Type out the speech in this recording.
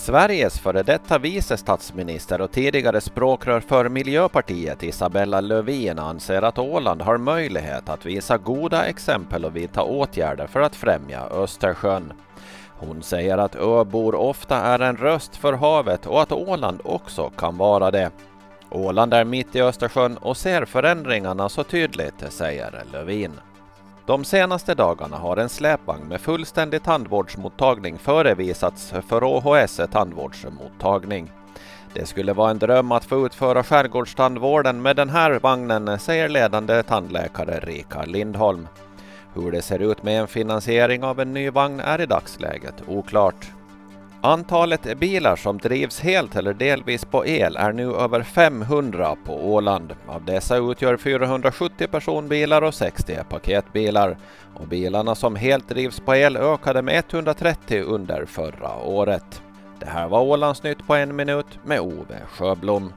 Sveriges före detta vice statsminister och tidigare språkrör för Miljöpartiet Isabella Lövin anser att Åland har möjlighet att visa goda exempel och vidta åtgärder för att främja Östersjön. Hon säger att öbor ofta är en röst för havet och att Åland också kan vara det. Åland är mitt i Östersjön och ser förändringarna så tydligt, säger Lövin. De senaste dagarna har en släpvagn med fullständig tandvårdsmottagning förevisats för ÅHS tandvårdsmottagning. Det skulle vara en dröm att få utföra skärgårdstandvården med den här vagnen, säger ledande tandläkare Rika Lindholm. Hur det ser ut med en finansiering av en ny vagn är i dagsläget oklart. Antalet bilar som drivs helt eller delvis på el är nu över 500 på Åland. Av dessa utgör 470 personbilar och 60 paketbilar. Och bilarna som helt drivs på el ökade med 130 under förra året. Det här var Ålandsnytt på en minut med Ove Sjöblom.